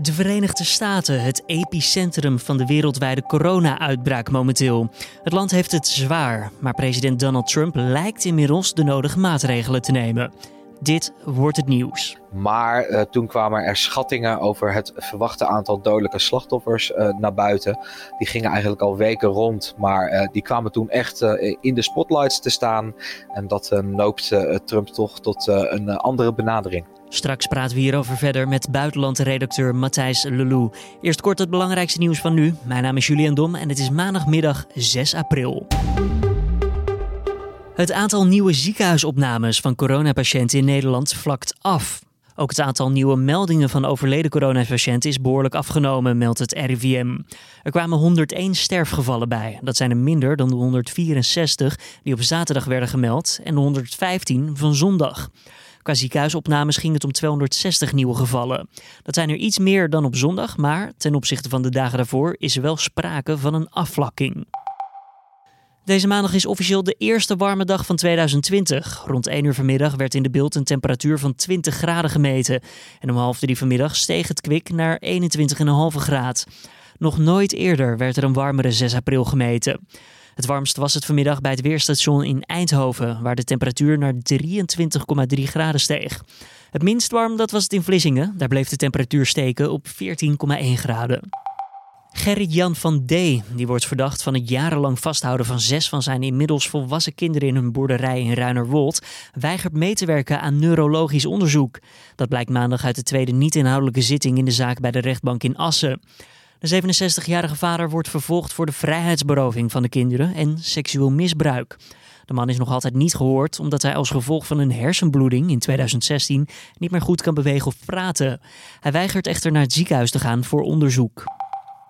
De Verenigde Staten, het epicentrum van de wereldwijde corona-uitbraak momenteel. Het land heeft het zwaar, maar president Donald Trump lijkt inmiddels de nodige maatregelen te nemen. Dit wordt het nieuws. Maar uh, toen kwamen er schattingen over het verwachte aantal dodelijke slachtoffers uh, naar buiten. Die gingen eigenlijk al weken rond, maar uh, die kwamen toen echt in de spotlights te staan. En dat noopte Trump toch tot een andere benadering. Straks praten we hierover verder met buitenlandredacteur Matthijs Lelou. Eerst kort het belangrijkste nieuws van nu. Mijn naam is Julian Dom en het is maandagmiddag 6 april. Het aantal nieuwe ziekenhuisopnames van coronapatiënten in Nederland vlakt af. Ook het aantal nieuwe meldingen van overleden coronapatiënten is behoorlijk afgenomen, meldt het RIVM. Er kwamen 101 sterfgevallen bij. Dat zijn er minder dan de 164 die op zaterdag werden gemeld en de 115 van zondag. Qua ziekenhuisopnames ging het om 260 nieuwe gevallen. Dat zijn er iets meer dan op zondag, maar ten opzichte van de dagen daarvoor is er wel sprake van een afvlakking. Deze maandag is officieel de eerste warme dag van 2020. Rond 1 uur vanmiddag werd in de beeld een temperatuur van 20 graden gemeten. En om half drie vanmiddag steeg het kwik naar 21,5 graad. Nog nooit eerder werd er een warmere 6 april gemeten. Het warmst was het vanmiddag bij het weerstation in Eindhoven, waar de temperatuur naar 23,3 graden steeg. Het minst warm dat was het in Vlissingen, daar bleef de temperatuur steken op 14,1 graden. Gerrit-Jan van D. die wordt verdacht van het jarenlang vasthouden van zes van zijn inmiddels volwassen kinderen in hun boerderij in Ruinerwold, weigert mee te werken aan neurologisch onderzoek. Dat blijkt maandag uit de tweede niet-inhoudelijke zitting in de zaak bij de rechtbank in Assen. De 67-jarige vader wordt vervolgd voor de vrijheidsberoving van de kinderen en seksueel misbruik. De man is nog altijd niet gehoord omdat hij als gevolg van een hersenbloeding in 2016 niet meer goed kan bewegen of praten. Hij weigert echter naar het ziekenhuis te gaan voor onderzoek.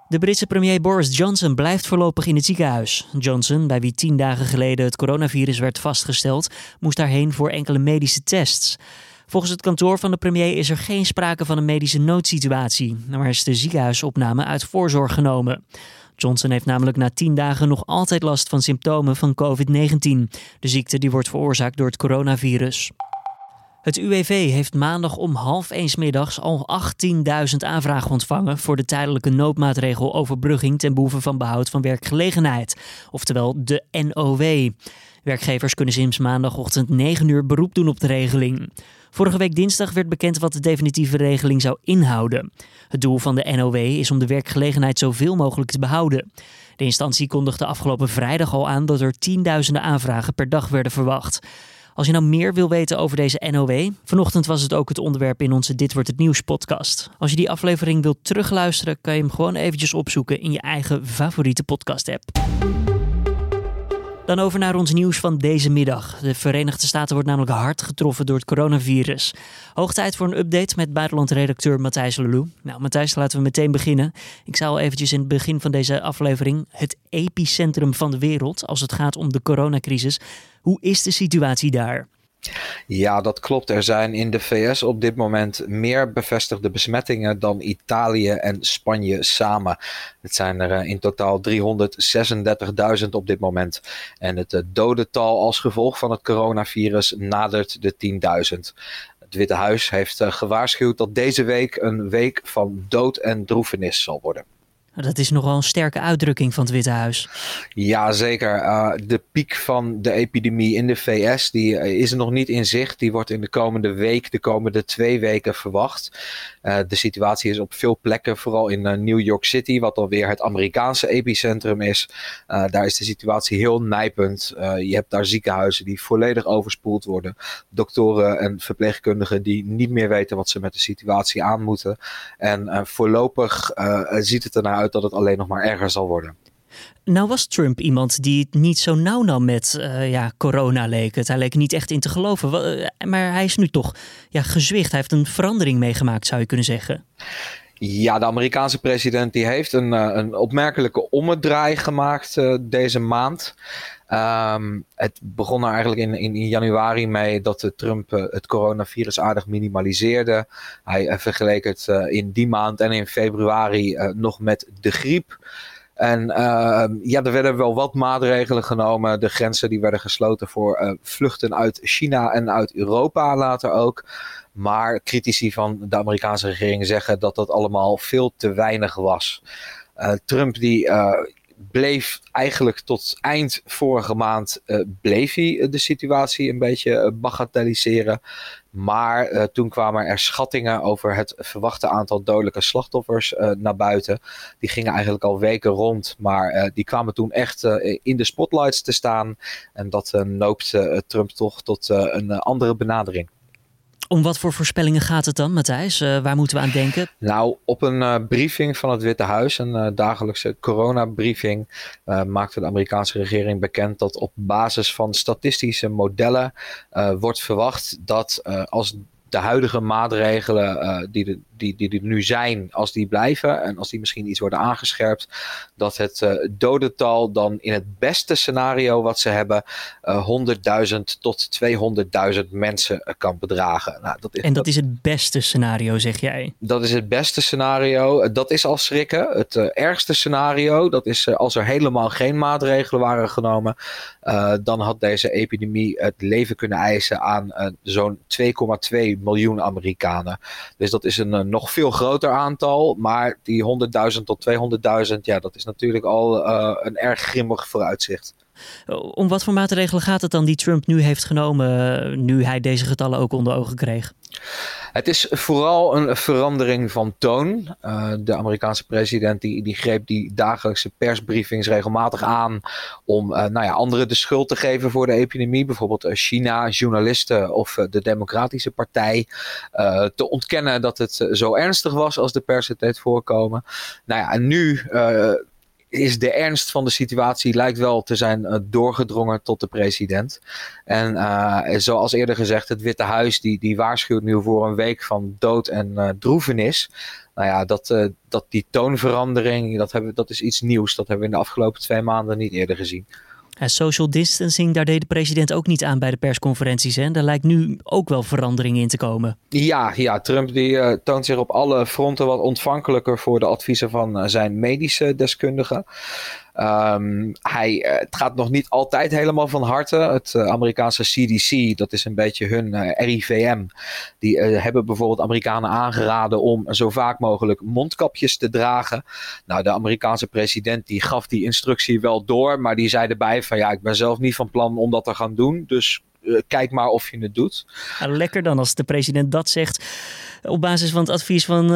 De Britse premier Boris Johnson blijft voorlopig in het ziekenhuis. Johnson, bij wie tien dagen geleden het coronavirus werd vastgesteld, moest daarheen voor enkele medische tests. Volgens het kantoor van de premier is er geen sprake van een medische noodsituatie, maar is de ziekenhuisopname uit voorzorg genomen. Johnson heeft namelijk na tien dagen nog altijd last van symptomen van COVID-19, de ziekte die wordt veroorzaakt door het coronavirus. Het UWV heeft maandag om half één middags al 18.000 aanvragen ontvangen voor de tijdelijke noodmaatregel overbrugging ten behoeve van behoud van werkgelegenheid, oftewel de NOW. Werkgevers kunnen sinds maandagochtend 9 uur beroep doen op de regeling. Vorige week dinsdag werd bekend wat de definitieve regeling zou inhouden. Het doel van de NOW is om de werkgelegenheid zoveel mogelijk te behouden. De instantie kondigde afgelopen vrijdag al aan dat er tienduizenden aanvragen per dag werden verwacht. Als je nou meer wil weten over deze NOW, vanochtend was het ook het onderwerp in onze Dit wordt het nieuws podcast. Als je die aflevering wilt terugluisteren, kan je hem gewoon eventjes opzoeken in je eigen favoriete podcast app. Dan over naar ons nieuws van deze middag. De Verenigde Staten wordt namelijk hard getroffen door het coronavirus. Hoog tijd voor een update met buitenlandredacteur Matthijs Lelou. Nou, Matthijs, laten we meteen beginnen. Ik zei al eventjes in het begin van deze aflevering het epicentrum van de wereld als het gaat om de coronacrisis. Hoe is de situatie daar? Ja, dat klopt. Er zijn in de VS op dit moment meer bevestigde besmettingen dan Italië en Spanje samen. Het zijn er eh, in totaal 336.000 op dit moment. En het eh, dodental als gevolg van het coronavirus nadert de 10.000. Het Witte Huis heeft eh, gewaarschuwd dat deze week een week van dood en droefenis zal worden. Dat is nogal een sterke uitdrukking van het Witte Huis. Ja, zeker. Uh, de piek van de epidemie in de VS die, uh, is nog niet in zicht. Die wordt in de komende week, de komende twee weken verwacht. Uh, de situatie is op veel plekken, vooral in New York City, wat alweer het Amerikaanse epicentrum is. daar is de situatie heel nijpend. je hebt daar ziekenhuizen die volledig overspoeld worden. Doktoren en verpleegkundigen die niet meer weten wat ze met de situatie aan moeten. En voorlopig ziet het ernaar uit dat het alleen nog maar erger zal worden. Nou was Trump iemand die het niet zo nauw nam met uh, ja, corona leek het. Hij leek niet echt in te geloven. Eh, maar hij is nu toch ja, gezwicht. Hij heeft een verandering meegemaakt, zou je kunnen zeggen. Ja, de Amerikaanse president die heeft een, eh, een opmerkelijke ommedraai gemaakt uh, deze maand. Um, het begon er eigenlijk in, in, januari mee dat Trump uh, het coronavirus aardig minimaliseerde. Hij vergeleek het in die maand en in februari nog met de griep. En uh, ja, er werden wel wat maatregelen genomen. De grenzen die werden gesloten voor uh, vluchten uit China en uit Europa later ook. Maar critici van de Amerikaanse regering zeggen dat dat allemaal veel te weinig was. Trump die bleef eigenlijk tot eind vorige maand uh, bleef hij de situatie een beetje bagatelliseren. Maar toen kwamen er schattingen over het verwachte aantal dodelijke slachtoffers naar buiten. Die gingen eigenlijk al weken rond, maar die kwamen toen echt in de spotlights te staan. En dat noopte Trump toch tot een andere benadering. Om wat voor voorspellingen gaat het dan, Matthijs? Uh, waar moeten we aan denken? Nou, op een uh, briefing van het Witte Huis, een uh, dagelijkse coronabriefing, maakte de Amerikaanse regering bekend dat op basis van statistische modellen wordt verwacht dat als de huidige maatregelen die, de, die, die er nu zijn, als die blijven en als die misschien iets worden aangescherpt, dat het uh, dodental dan in het beste scenario wat ze hebben uh, 100.000 tot 200.000 mensen kan bedragen. Nou, dat is, en dat, is het beste scenario, zeg jij? Dat is het beste scenario. Dat is al schrikken. Het ergste scenario, dat is als er helemaal geen maatregelen waren genomen, dan had deze epidemie het leven kunnen eisen aan zo'n 2,2 miljoen Amerikanen. Dus dat is een, eh, nog veel groter aantal. Maar die 100.000 tot 200.000, ja, dat is natuurlijk al uh, een erg grimmig vooruitzicht. Om wat voor maatregelen gaat het dan die Trump nu heeft genomen, nu hij deze getallen ook onder ogen kreeg? Het is vooral een verandering van toon. Uh, de Amerikaanse president die, die greep die dagelijkse persbriefings regelmatig aan om nou ja, anderen de schuld te geven voor de epidemie. Bijvoorbeeld China, journalisten of de Democratische Partij. te ontkennen dat het zo ernstig was als de pers het deed voorkomen. Nou ja, en nu is de ernst van de situatie lijkt wel te zijn uh, doorgedrongen tot de president. En uh, zoals eerder gezegd, het Witte Huis die, die waarschuwt nu voor een week van dood en uh, droevenis. Nou ja, dat, dat die toonverandering, dat, hebben, dat is iets nieuws. Dat hebben we in de afgelopen twee maanden niet eerder gezien. En social distancing, daar deed de president ook niet aan bij de persconferenties. Hè? Daar lijkt nu ook wel verandering in te komen. Ja, ja Trump die, uh, toont zich op alle fronten wat ontvankelijker voor de adviezen van uh, zijn medische deskundigen. Um, hij, uh, het gaat nog niet altijd helemaal van harte. Het uh, Amerikaanse CDC, dat is een beetje hun uh, RIVM. Die hebben bijvoorbeeld Amerikanen aangeraden om zo vaak mogelijk mondkapjes te dragen. Nou, de Amerikaanse president die gaf die instructie wel door, maar die zei erbij van ja, ik ben zelf niet van plan om dat te gaan doen. Dus kijk maar of je het doet. lekker dan als de president dat zegt op basis van het advies van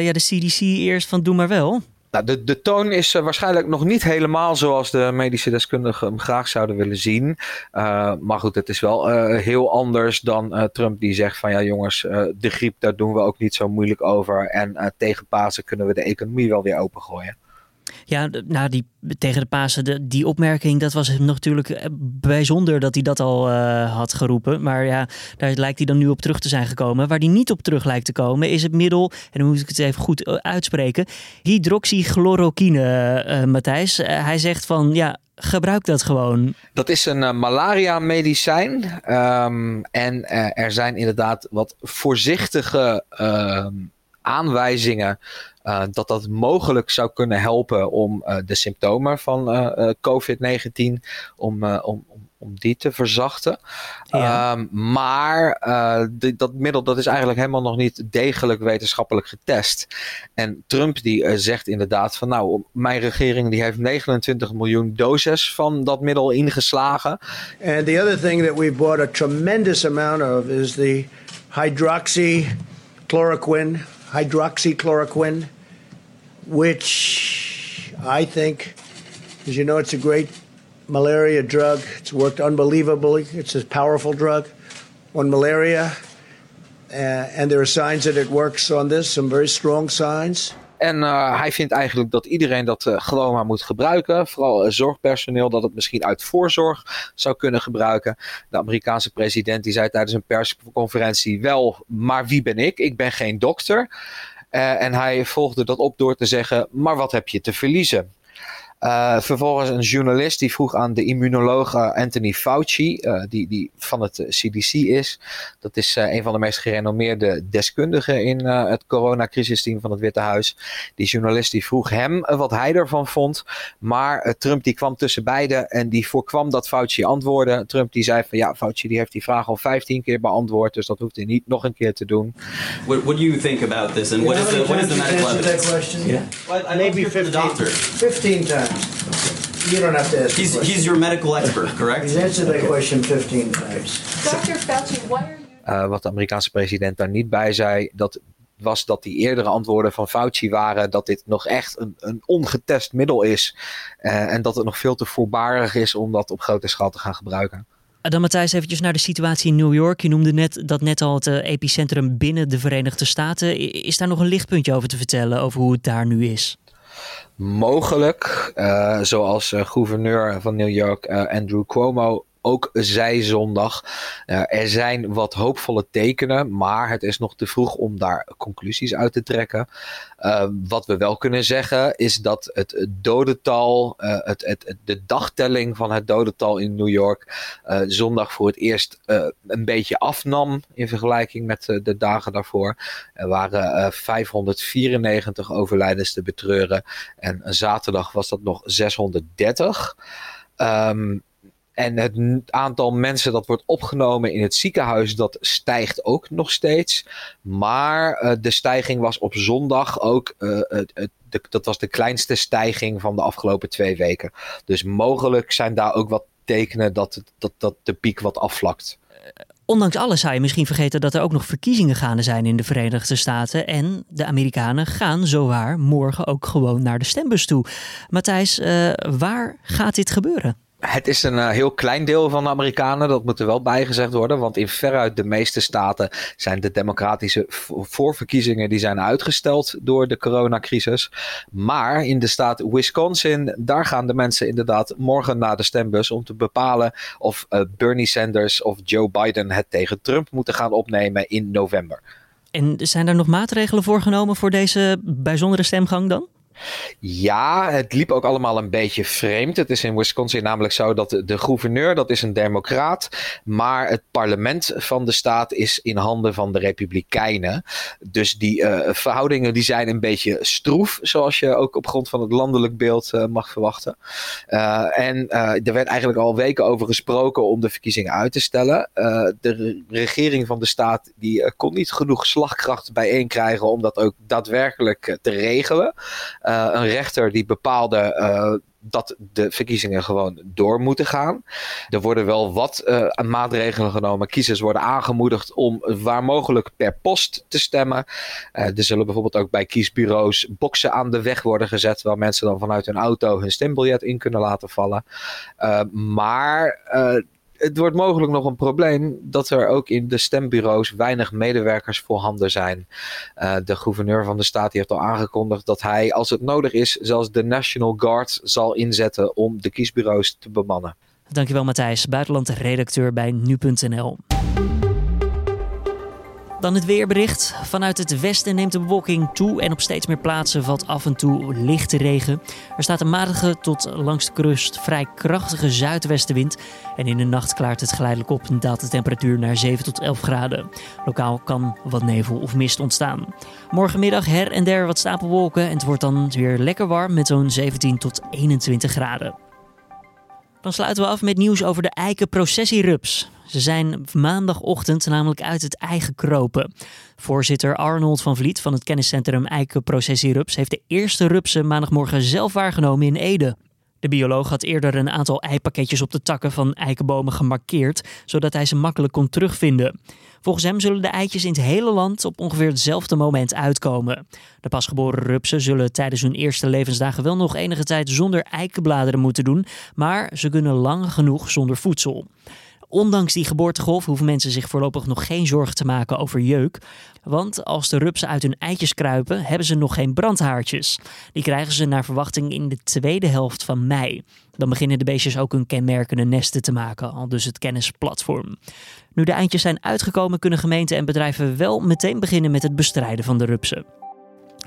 ja, de CDC eerst van doe maar wel. Nou, de, toon is uh, waarschijnlijk nog niet helemaal zoals de medische deskundigen hem graag zouden willen zien. Uh, maar goed, het is wel uh, heel anders dan Trump die zegt van ja jongens, de griep daar doen we ook niet zo moeilijk over. En tegen Pasen kunnen we de economie wel weer opengooien. Ja, nou, die, tegen de Pasen, die opmerking, dat was natuurlijk eh, bijzonder dat hij dat al uh, had geroepen. Maar ja, daar lijkt hij dan nu op terug te zijn gekomen. Waar hij niet op terug lijkt te komen, is het middel, en dan moet ik het even goed eh, uitspreken, hydroxychloroquine, Matthijs. hij zegt van, ja, gebruik dat gewoon. Dat is een malaria-medicijn. Um, en er zijn inderdaad wat voorzichtige uh, aanwijzingen uh, dat dat mogelijk zou kunnen helpen om uh, de symptomen van uh, COVID-19 om, om, om die te verzachten. Ja. Um, maar die, dat middel dat is eigenlijk helemaal nog niet degelijk wetenschappelijk getest. En Trump die zegt inderdaad van nou, mijn regering die heeft 29 miljoen doses van dat middel ingeslagen. And the other thing that we bought a tremendous amount of is the hydroxychloroquine hydroxychloroquine, which I think, as you know, it's a great malaria drug. It's worked unbelievably. It's a powerful drug on malaria. Uh, and there are signs that it works on this, some very strong signs. En uh, hij vindt eigenlijk dat iedereen dat uh, gewoon maar moet gebruiken. Vooral uh, zorgpersoneel dat het misschien uit voorzorg zou kunnen gebruiken. De Amerikaanse president die zei tijdens een persconferentie wel, maar wie ben ik? Ik ben geen dokter. en hij volgde dat op door te zeggen, maar wat heb je te verliezen? Uh, vervolgens een journalist die vroeg aan de immunoloog Anthony Fauci, uh, die, die van het CDC is. Dat is uh, een van de meest gerenommeerde deskundigen in het coronacrisisteam van het Witte Huis. Die journalist die vroeg hem wat hij ervan vond. Maar Trump die kwam tussen beiden en die voorkwam dat Fauci antwoordde. Trump die zei van ja, Fauci die heeft die vraag al 15 keer beantwoord, dus dat hoeft hij niet nog een keer te doen. What, what do you think about this and what is the, what is the medical evidence? Yeah. Well, Maybe 15, doctor. 15 times. You don't have to ask He's, he's your medical expert, correct? He's answered that question 15 times. Dr. Fauci, why are you... Uh, wat de Amerikaanse president daar niet bij zei, dat was dat die eerdere antwoorden van Fauci waren dat dit nog echt een, een ongetest middel is. Uh, en dat het nog veel te voorbarig is om dat op grote schaal te gaan gebruiken. Dan Matthijs, eventjes naar de situatie in New York. Je noemde net dat net al het epicentrum binnen de Verenigde Staten. Is daar nog een lichtpuntje over te vertellen, over hoe het daar nu is? Mogelijk, uh, zoals uh, gouverneur van New York uh, Andrew Cuomo ook zei zondag. Uh, er zijn wat hoopvolle tekenen, maar het is nog te vroeg om daar conclusies uit te trekken. Uh, wat we wel kunnen zeggen is dat het dodental, uh, het, het, de dagtelling van het dodental in New York zondag voor het eerst een beetje afnam in vergelijking met de dagen daarvoor. Er waren 594 overlijdens te betreuren en zaterdag was dat nog 630. Um, en het aantal mensen dat wordt opgenomen in het ziekenhuis, dat stijgt ook nog steeds. Maar uh, de stijging was op zondag ook, het, de, dat was de kleinste stijging van de afgelopen twee weken. Dus mogelijk zijn daar ook wat tekenen dat, dat, dat de piek wat afvlakt. Ondanks alles zou je misschien vergeten dat er ook nog verkiezingen gaande zijn in de Verenigde Staten. En de Amerikanen gaan zowaar morgen ook gewoon naar de stembus toe. Matthijs, uh, waar gaat dit gebeuren? Het is een uh, heel klein deel van de Amerikanen, dat moet er wel bijgezegd worden. Want in veruit de meeste staten zijn de democratische voorverkiezingen die zijn uitgesteld door de coronacrisis. Maar in de staat Wisconsin, daar gaan de mensen inderdaad morgen naar de stembus om te bepalen of uh, Bernie Sanders of Joe Biden het tegen Trump moeten gaan opnemen in november. En zijn er nog maatregelen voorgenomen voor deze bijzondere stemgang dan? Ja, het liep ook allemaal een beetje vreemd. Het is in Wisconsin namelijk zo dat de, gouverneur, dat is een democraat, maar het parlement van de staat is in handen van de republikeinen. Dus die uh, verhoudingen die zijn een beetje stroef, zoals je ook op grond van het landelijk beeld uh, mag verwachten. Uh, en er werd eigenlijk al weken over gesproken om de verkiezingen uit te stellen. de regering van de staat die kon niet genoeg slagkracht bijeen krijgen om dat ook daadwerkelijk te regelen. Uh, een rechter die bepaalde uh, dat de verkiezingen gewoon door moeten gaan. Er worden wel wat uh, maatregelen genomen. Kiezers worden aangemoedigd om waar mogelijk per post te stemmen. er zullen bijvoorbeeld ook bij kiesbureaus boksen aan de weg worden gezet. Waar mensen dan vanuit hun auto hun stembiljet in kunnen laten vallen. maar het wordt mogelijk nog een probleem dat er ook in de stembureaus weinig medewerkers voorhanden zijn. Uh, de gouverneur van de staat heeft al aangekondigd dat hij, als het nodig is, zelfs de National Guard zal inzetten om de kiesbureaus te bemannen. Dankjewel Matthijs, buitenlandredacteur bij nu.nl. Dan het weerbericht. Vanuit het westen neemt de bewolking toe en op steeds meer plaatsen valt af en toe lichte regen. Er staat een matige tot langs de kust vrij krachtige zuidwestenwind. En in de nacht klaart het geleidelijk op en daalt de temperatuur naar 7 tot 11 graden. Lokaal kan wat nevel of mist ontstaan. Morgenmiddag her en der wat stapelwolken en het wordt dan weer lekker warm met zo'n 17 tot 21 graden. Dan sluiten we af met nieuws over de eikenprocessierups. Ze zijn maandagochtend namelijk uit het ei gekropen. Voorzitter Arnold van Vliet van het kenniscentrum Eikenprocessierups heeft de eerste rupsen maandagmorgen zelf waargenomen in Ede. De bioloog had eerder een aantal eipakketjes op de takken van eikenbomen gemarkeerd, zodat hij ze makkelijk kon terugvinden. Volgens hem zullen de eitjes in het hele land op ongeveer hetzelfde moment uitkomen. De pasgeboren rupsen zullen tijdens hun eerste levensdagen wel nog enige tijd zonder eikenbladeren moeten doen, maar ze kunnen lang genoeg zonder voedsel. Ondanks die geboortegolf hoeven mensen zich voorlopig nog geen zorgen te maken over jeuk. Want als de rupsen uit hun eitjes kruipen, hebben ze nog geen brandhaartjes. Die krijgen ze naar verwachting in de tweede helft van mei. Dan beginnen de beestjes ook hun kenmerkende nesten te maken, al dus het kennisplatform. Nu de eindjes zijn uitgekomen, kunnen gemeenten en bedrijven wel meteen beginnen met het bestrijden van de rupsen.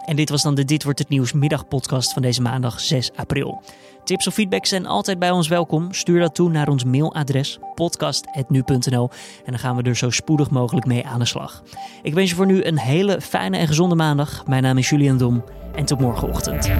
En dit was dan de Dit wordt het nieuws middagpodcast van deze maandag 6 april. Tips of feedback zijn altijd bij ons welkom. Stuur dat toe naar ons mailadres podcast@nu.nl en dan gaan we er zo spoedig mogelijk mee aan de slag. Ik wens je voor nu een hele fijne en gezonde maandag. Mijn naam is Julian Dom en tot morgenochtend.